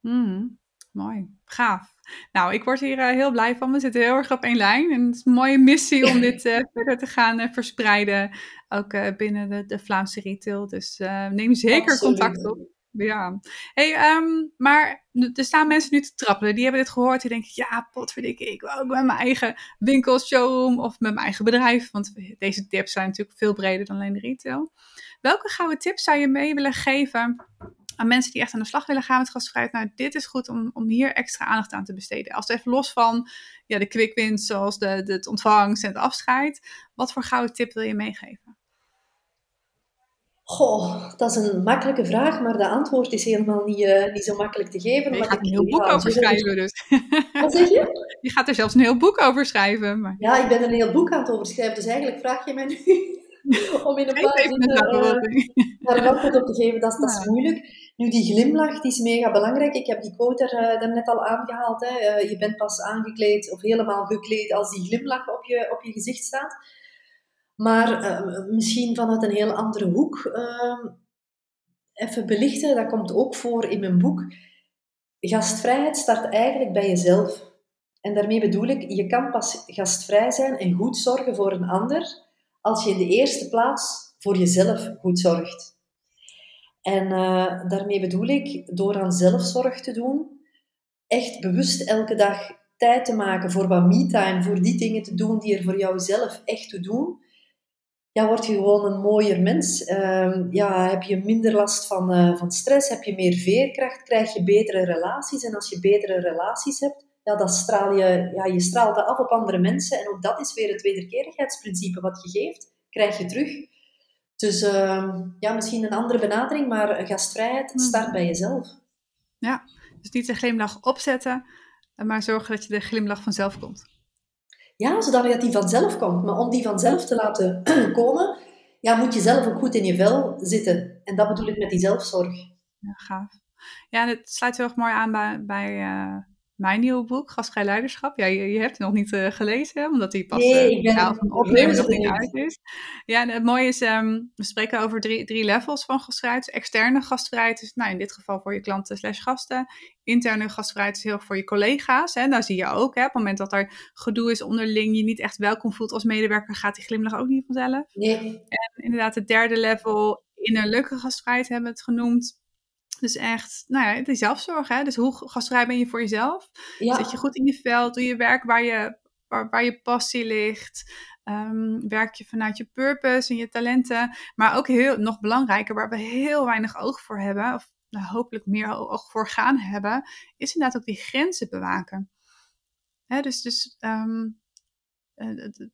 Speaker 2: Mm, mooi, gaaf. Nou, ik word hier uh, heel blij van. We zitten heel erg op één lijn. En het is een mooie missie om (laughs) dit uh, verder te gaan verspreiden. Ook binnen de, de, Vlaamse retail. Dus neem zeker
Speaker 3: Absoluut.
Speaker 2: contact op. Ja. Hey, um, maar er staan mensen nu te trappelen. Die hebben dit gehoord. Die denken, ja, potverdikke, ik wil ook met mijn eigen winkel, showroom of met mijn eigen bedrijf. Want deze tips zijn natuurlijk veel breder dan alleen de retail. Welke gouden tips zou je mee willen geven aan mensen die echt aan de slag willen gaan met gastvrijheid. Nou, dit is goed om, om hier extra aandacht aan te besteden. Als het even los van ja, de quick wins, zoals de, de, het ontvangst en het afscheid. Wat voor gouden tip wil je meegeven?
Speaker 3: Goh, dat is een makkelijke vraag, maar de antwoord is helemaal niet, uh, niet zo makkelijk te geven.
Speaker 2: Je gaat een heel boek over schrijven dus. (laughs)
Speaker 3: Wat zeg je?
Speaker 2: Je gaat er zelfs een heel boek over schrijven. Maar...
Speaker 3: Ja, ik ben een heel boek aan het overschrijven, dus eigenlijk vraag je mij nu (laughs) om in een paar zinnen uh, (laughs) daar een antwoord op te geven. Dat, dat is ja. moeilijk. Nu, die glimlach die is mega belangrijk. Ik heb die quote er uh, daarnet al aangehaald. Hè. Uh, je bent pas aangekleed of helemaal gekleed als die glimlach op je, op je gezicht staat. Maar uh, misschien vanuit een heel andere hoek ehm, even belichten. Dat komt ook voor in mijn boek. Gastvrijheid start eigenlijk bij jezelf. En daarmee bedoel ik, je kan pas gastvrij zijn en goed zorgen voor een ander als je in de eerste plaats voor jezelf goed zorgt. En uh, daarmee bedoel ik, door aan zelfzorg te doen, echt bewust elke dag tijd te maken voor wat me-time, voor die dingen te doen die er voor jouzelf echt toe doen, ja, word je gewoon een mooier mens. Uh, ja, heb je minder last van, uh, van stress, heb je meer veerkracht, krijg je betere relaties. En als je betere relaties hebt, ja, dan straal je, ja, je straalt dat af op andere mensen. En ook dat is weer het wederkerigheidsprincipe wat je geeft, krijg je terug. Dus uh, ja, misschien een andere benadering, maar gastvrijheid start bij jezelf.
Speaker 2: Ja, dus niet de glimlach opzetten, maar zorgen dat je de glimlach vanzelf komt.
Speaker 3: Ja, zodat dat die vanzelf komt. Maar om die vanzelf te laten (clears throat) komen, ja, moet je zelf ook goed in je vel zitten. En dat bedoel ik met die zelfzorg.
Speaker 2: Ja, gaaf. Ja, en het sluit heel erg mooi aan bij, bij uh, mijn nieuwe boek, Gastvrij Leiderschap. Ja, je, je hebt het nog niet uh, gelezen, omdat die pas
Speaker 3: nee, ik ben,
Speaker 2: nog niet uit is. Ja, en het mooie is, um, we spreken over drie, drie levels van gastvrijheid. Dus externe gastvrijheid is nou, in dit geval voor je klanten slash gasten. Interne gastvrijheid is heel erg voor je collega's. Hè. Daar zie je ook, hè, op het moment dat er gedoe is onderling, je niet echt welkom voelt als medewerker, gaat die glimlach ook niet vanzelf.
Speaker 3: Nee.
Speaker 2: En inderdaad, het derde level, innerlijke gastvrijheid hebben we het genoemd. Dus echt, nou ja, die zelfzorg. Hè? Dus hoe gastvrij ben je voor jezelf?
Speaker 3: Ja.
Speaker 2: Zet je goed in je veld? Doe je werk waar je, waar, waar je passie ligt? Um, werk je vanuit je purpose en je talenten? Maar ook heel, nog belangrijker, waar we heel weinig oog voor hebben, of nou, hopelijk meer oog voor gaan hebben, is inderdaad ook die grenzen bewaken. Hè, dus dus um,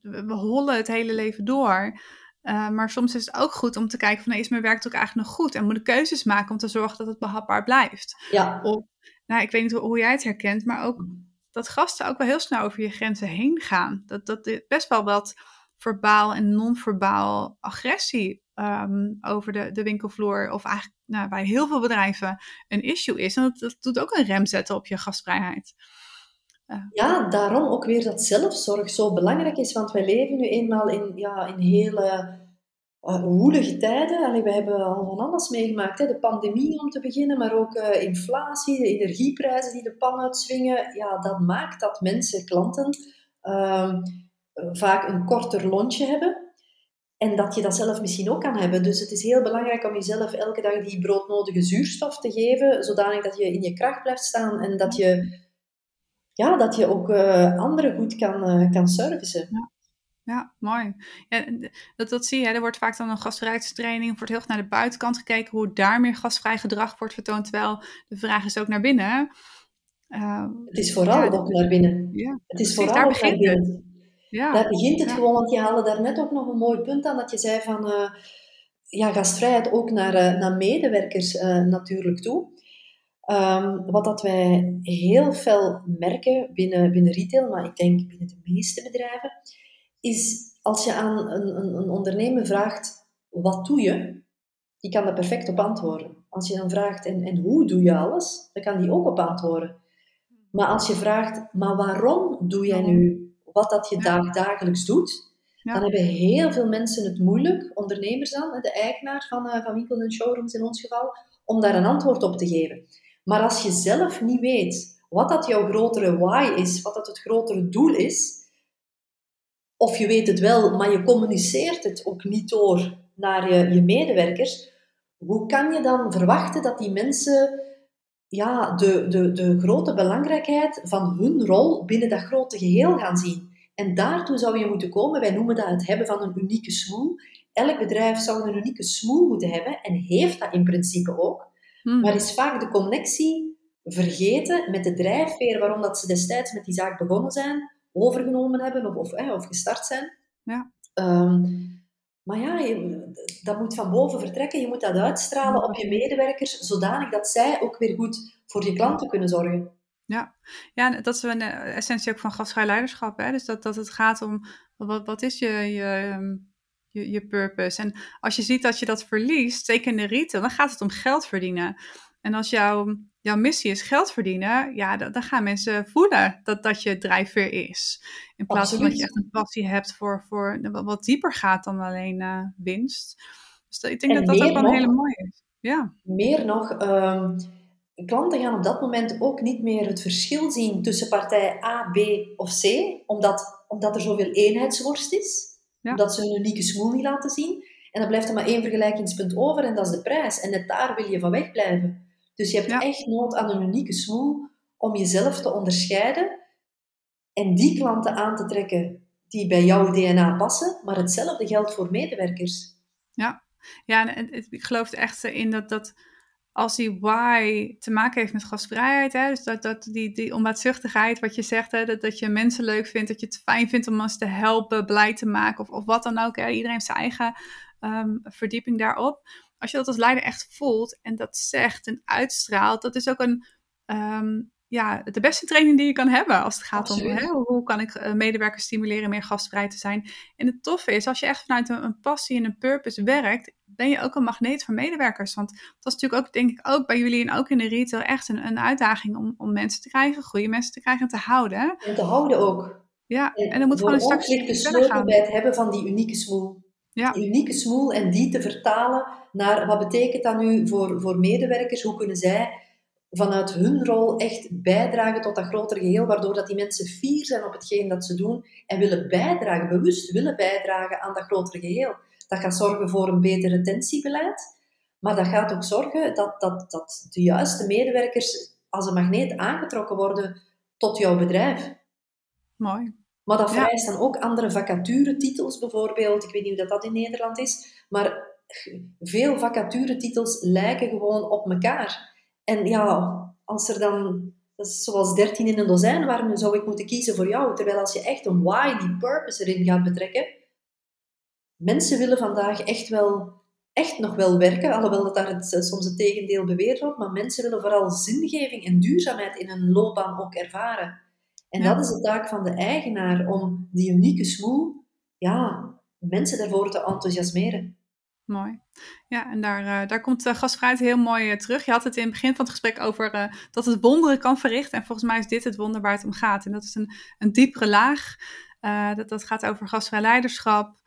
Speaker 2: we hollen het hele leven door. Uh, maar soms is het ook goed om te kijken van, nee, is mijn werk ook eigenlijk nog goed? En moet ik keuzes maken om te zorgen dat het behapbaar blijft?
Speaker 3: Ja.
Speaker 2: Of, nou, ik weet niet hoe, hoe jij het herkent, maar ook dat gasten ook wel heel snel over je grenzen heen gaan. Dat, dat best wel wat verbaal en non-verbaal agressie um, over de, de winkelvloer, of eigenlijk nou, bij heel veel bedrijven, een issue is. En dat, dat doet ook een rem zetten op je gastvrijheid.
Speaker 3: Ja, daarom ook weer dat zelfzorg zo belangrijk is, want wij leven nu eenmaal in, ja, in hele uh, woelige tijden. Allee, we hebben al van alles meegemaakt. Hè. De pandemie om te beginnen, maar ook uh, inflatie, de energieprijzen die de pan uitswingen. Ja, dat maakt dat mensen, klanten, uh, vaak een korter lontje hebben. En dat je dat zelf misschien ook kan hebben. Dus het is heel belangrijk om jezelf elke dag die broodnodige zuurstof te geven, zodanig dat je in je kracht blijft staan en dat je, ja, dat je ook uh, anderen goed kan, uh, kan servicen.
Speaker 2: Ja. Ja, mooi. Ja, dat, dat zie je. Er wordt vaak dan een gastvrijheidstraining. wordt heel erg naar de buitenkant gekeken hoe daar meer gastvrij gedrag wordt vertoond. Terwijl de vraag is ook naar binnen.
Speaker 3: Uh, het is vooral ja, ook naar binnen.
Speaker 2: Ja,
Speaker 3: het is vooral daar
Speaker 2: begint
Speaker 3: naar binnen. Ja, daar begint het gewoon, want je haalde daar net ook nog een mooi punt aan. Dat je zei van uh, ja, gastvrijheid ook naar, uh, naar medewerkers natuurlijk toe. Um, wat dat wij heel veel merken binnen, binnen retail, maar ik denk binnen de meeste bedrijven, is als je aan een, een, een ondernemer vraagt, wat doe je? Die kan daar perfect op antwoorden. Als je dan vraagt, en, en hoe doe je alles? Dan kan die ook op antwoorden. Maar als je vraagt, maar waarom doe jij nu wat dat je dag, dagelijks doet? Dan hebben heel veel mensen het moeilijk, ondernemers dan, de eigenaar van, uh, van winkels en showrooms in ons geval, om daar een antwoord op te geven. Maar als je zelf niet weet wat dat jouw grotere why is, wat dat het grotere doel is, of je weet het wel, maar je communiceert het ook niet door naar je, je medewerkers, hoe kan je dan verwachten dat die mensen ja, de, de, de grote belangrijkheid van hun rol binnen dat grote geheel gaan zien? En daartoe zou je moeten komen, wij noemen dat het hebben van een unieke smoel. Elk bedrijf zou een unieke smoel moeten hebben en heeft dat in principe ook. Hmm. Maar is vaak de connectie vergeten met de drijfveer waarom dat ze destijds met die zaak begonnen zijn, overgenomen hebben of, of, of gestart zijn.
Speaker 2: Ja.
Speaker 3: Um, maar ja, je, dat moet van boven vertrekken. Je moet dat uitstralen op je medewerkers, zodanig dat zij ook weer goed voor je klanten kunnen zorgen.
Speaker 2: Ja, ja dat is een eh, essentie ook van gastvrij leiderschap. Hè? Dus dat, dat het gaat om, wat, wat is je, je, ehm, je, je purpose? En als je ziet dat je dat verliest, zeker in de retail, dan gaat het om geld verdienen. En als jouw, jouw missie is geld verdienen, ja, dan, dan gaan mensen voelen dat dat je drijfveer is. In plaats van dat je echt een passie hebt voor, voor wat dieper gaat dan alleen uh, winst. Dus ik denk dat dat ook wel een hele mooie is. Ja.
Speaker 3: Meer nog, um, klanten gaan op dat moment ook niet meer het verschil zien tussen partij A, B of C, omdat, omdat er zoveel eenheidsworst is. Ja. Omdat ze een unieke smoel niet laten zien. En dan blijft er maar één vergelijkingspunt over en dat is de prijs. En net daar wil je van wegblijven. Dus je hebt echt nood aan een unieke smoel om jezelf te onderscheiden en die klanten aan te trekken die bij jouw DNA passen, maar hetzelfde geldt voor medewerkers.
Speaker 2: Ja, ja en ik geloof er echt in dat, dat als die why te maken heeft met gastvrijheid, hè, dus dat, dat die, die onbaatzuchtigheid, wat je zegt, hè, dat, dat je mensen leuk vindt, dat je het fijn vindt om ons te helpen, blij te maken of, of wat dan ook. Hè. Iedereen heeft zijn eigen um, verdieping daarop als je dat als leider echt voelt en dat zegt en uitstraalt, dat is ook een, um, ja, de beste training die je kan hebben als het gaat om hè, hoe kan ik eh, medewerkers stimuleren meer gastvrij te zijn. En het toffe is, als je echt vanuit een, een, passie en een purpose werkt, ben je ook een magneet voor medewerkers. Want dat is natuurlijk ook, denk ik, ook bij jullie en ook in de retail echt een, een uitdaging om, om mensen te krijgen, goede mensen te krijgen en te houden.
Speaker 3: En te houden ook.
Speaker 2: Ja, en, dan moet gewoon een stukje
Speaker 3: de sleutel bij het hebben van die unieke smoel. Ja. Die unieke smoel en die te vertalen naar wat betekent dat nu voor, voor medewerkers? Hoe kunnen zij vanuit hun rol echt bijdragen tot dat grotere geheel, waardoor dat die mensen fier zijn op hetgeen dat ze doen en willen bijdragen, bewust willen bijdragen aan dat grotere geheel. Dat gaat zorgen voor een beter retentiebeleid, maar dat gaat ook zorgen dat, dat, dat de juiste medewerkers als een magneet aangetrokken worden tot jouw bedrijf.
Speaker 2: Mooi.
Speaker 3: Maar dat vereist dan ook andere vacaturetitels bijvoorbeeld. Ik weet niet hoe dat, dat in Nederland is, maar veel vacaturetitels lijken gewoon op elkaar. En ja, als er dan, dat is zoals 13 in een dozijn, waarom zou ik moeten kiezen voor jou? Terwijl als je echt een why, die purpose erin gaat betrekken, mensen willen vandaag echt wel, echt nog wel werken, alhoewel dat daar het, soms het tegendeel beweerd wordt, maar mensen willen vooral zingeving en duurzaamheid in hun loopbaan ook ervaren. En dat is de taak van de eigenaar, om die unieke smoel, ja, mensen daarvoor te enthousiasmeren.
Speaker 2: Mooi. Ja, en daar, uh, daar komt uh, gastvrijheid heel mooi uh, terug. Je had het in het begin van het gesprek over dat het wonderen kan verrichten. En volgens mij is dit het wonder waar het om gaat. En dat is een, een diepere laag. dat, dat gaat over gastvrij leiderschap.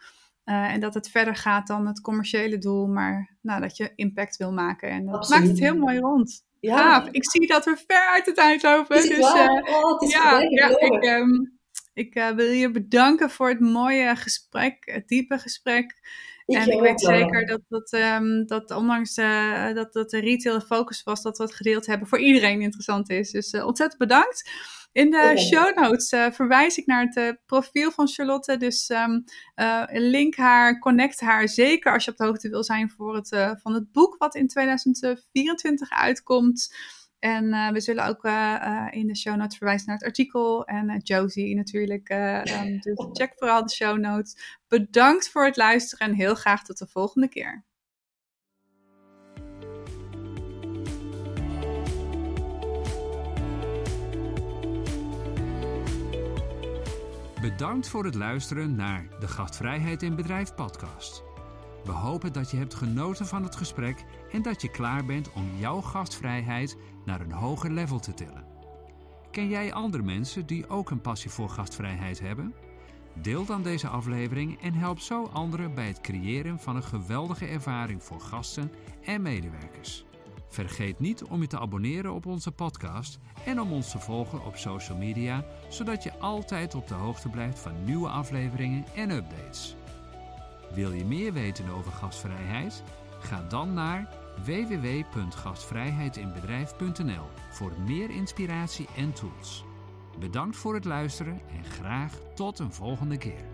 Speaker 2: en dat het verder gaat dan het commerciële doel, maar nou, dat je impact wil maken. En dat
Speaker 3: Absoluut.
Speaker 2: maakt het heel mooi rond.
Speaker 3: Ja.
Speaker 2: Gaaf. Ik zie dat we ver uit de tijd lopen.
Speaker 3: Is het
Speaker 2: dus,
Speaker 3: waar?
Speaker 2: eh,
Speaker 3: Oh, het is
Speaker 2: ja, ik, ehm, ik eh, wil je bedanken voor het mooie gesprek, het diepe gesprek.
Speaker 3: Ik
Speaker 2: en ik weet zeker dat, dat, ehm, dat ondanks eh, dat, dat de retail de focus was, dat we het gedeeld hebben voor iedereen interessant is. Dus eh, ontzettend bedankt. In de show notes eh, verwijs ik naar het profiel van Charlotte. Dus eh, link haar, connect haar. Zeker als je op de hoogte wil zijn voor het, van het boek wat in 2024 uitkomt. En eh, we zullen ook eh, eh, in de show notes verwijzen naar het artikel. En eh, Josie natuurlijk. dus (laughs) check vooral de show notes. Bedankt voor het luisteren en heel graag tot de volgende keer.
Speaker 1: Bedankt voor het luisteren naar de Gastvrijheid in Bedrijf podcast. We hopen dat je hebt genoten van het gesprek en dat je klaar bent om jouw gastvrijheid naar een hoger level te tillen. Ken jij andere mensen die ook een passie voor gastvrijheid hebben? Deel dan deze aflevering en help zo anderen bij het creëren van een geweldige ervaring voor gasten en medewerkers. Vergeet niet om je te abonneren op onze podcast en om ons te volgen op social media, zodat je altijd op de hoogte blijft van nieuwe afleveringen en updates. Wil je meer weten over gastvrijheid? Ga dan naar www.gastvrijheidinbedrijf.nl voor meer inspiratie en tools. Bedankt voor het luisteren en graag tot een volgende keer.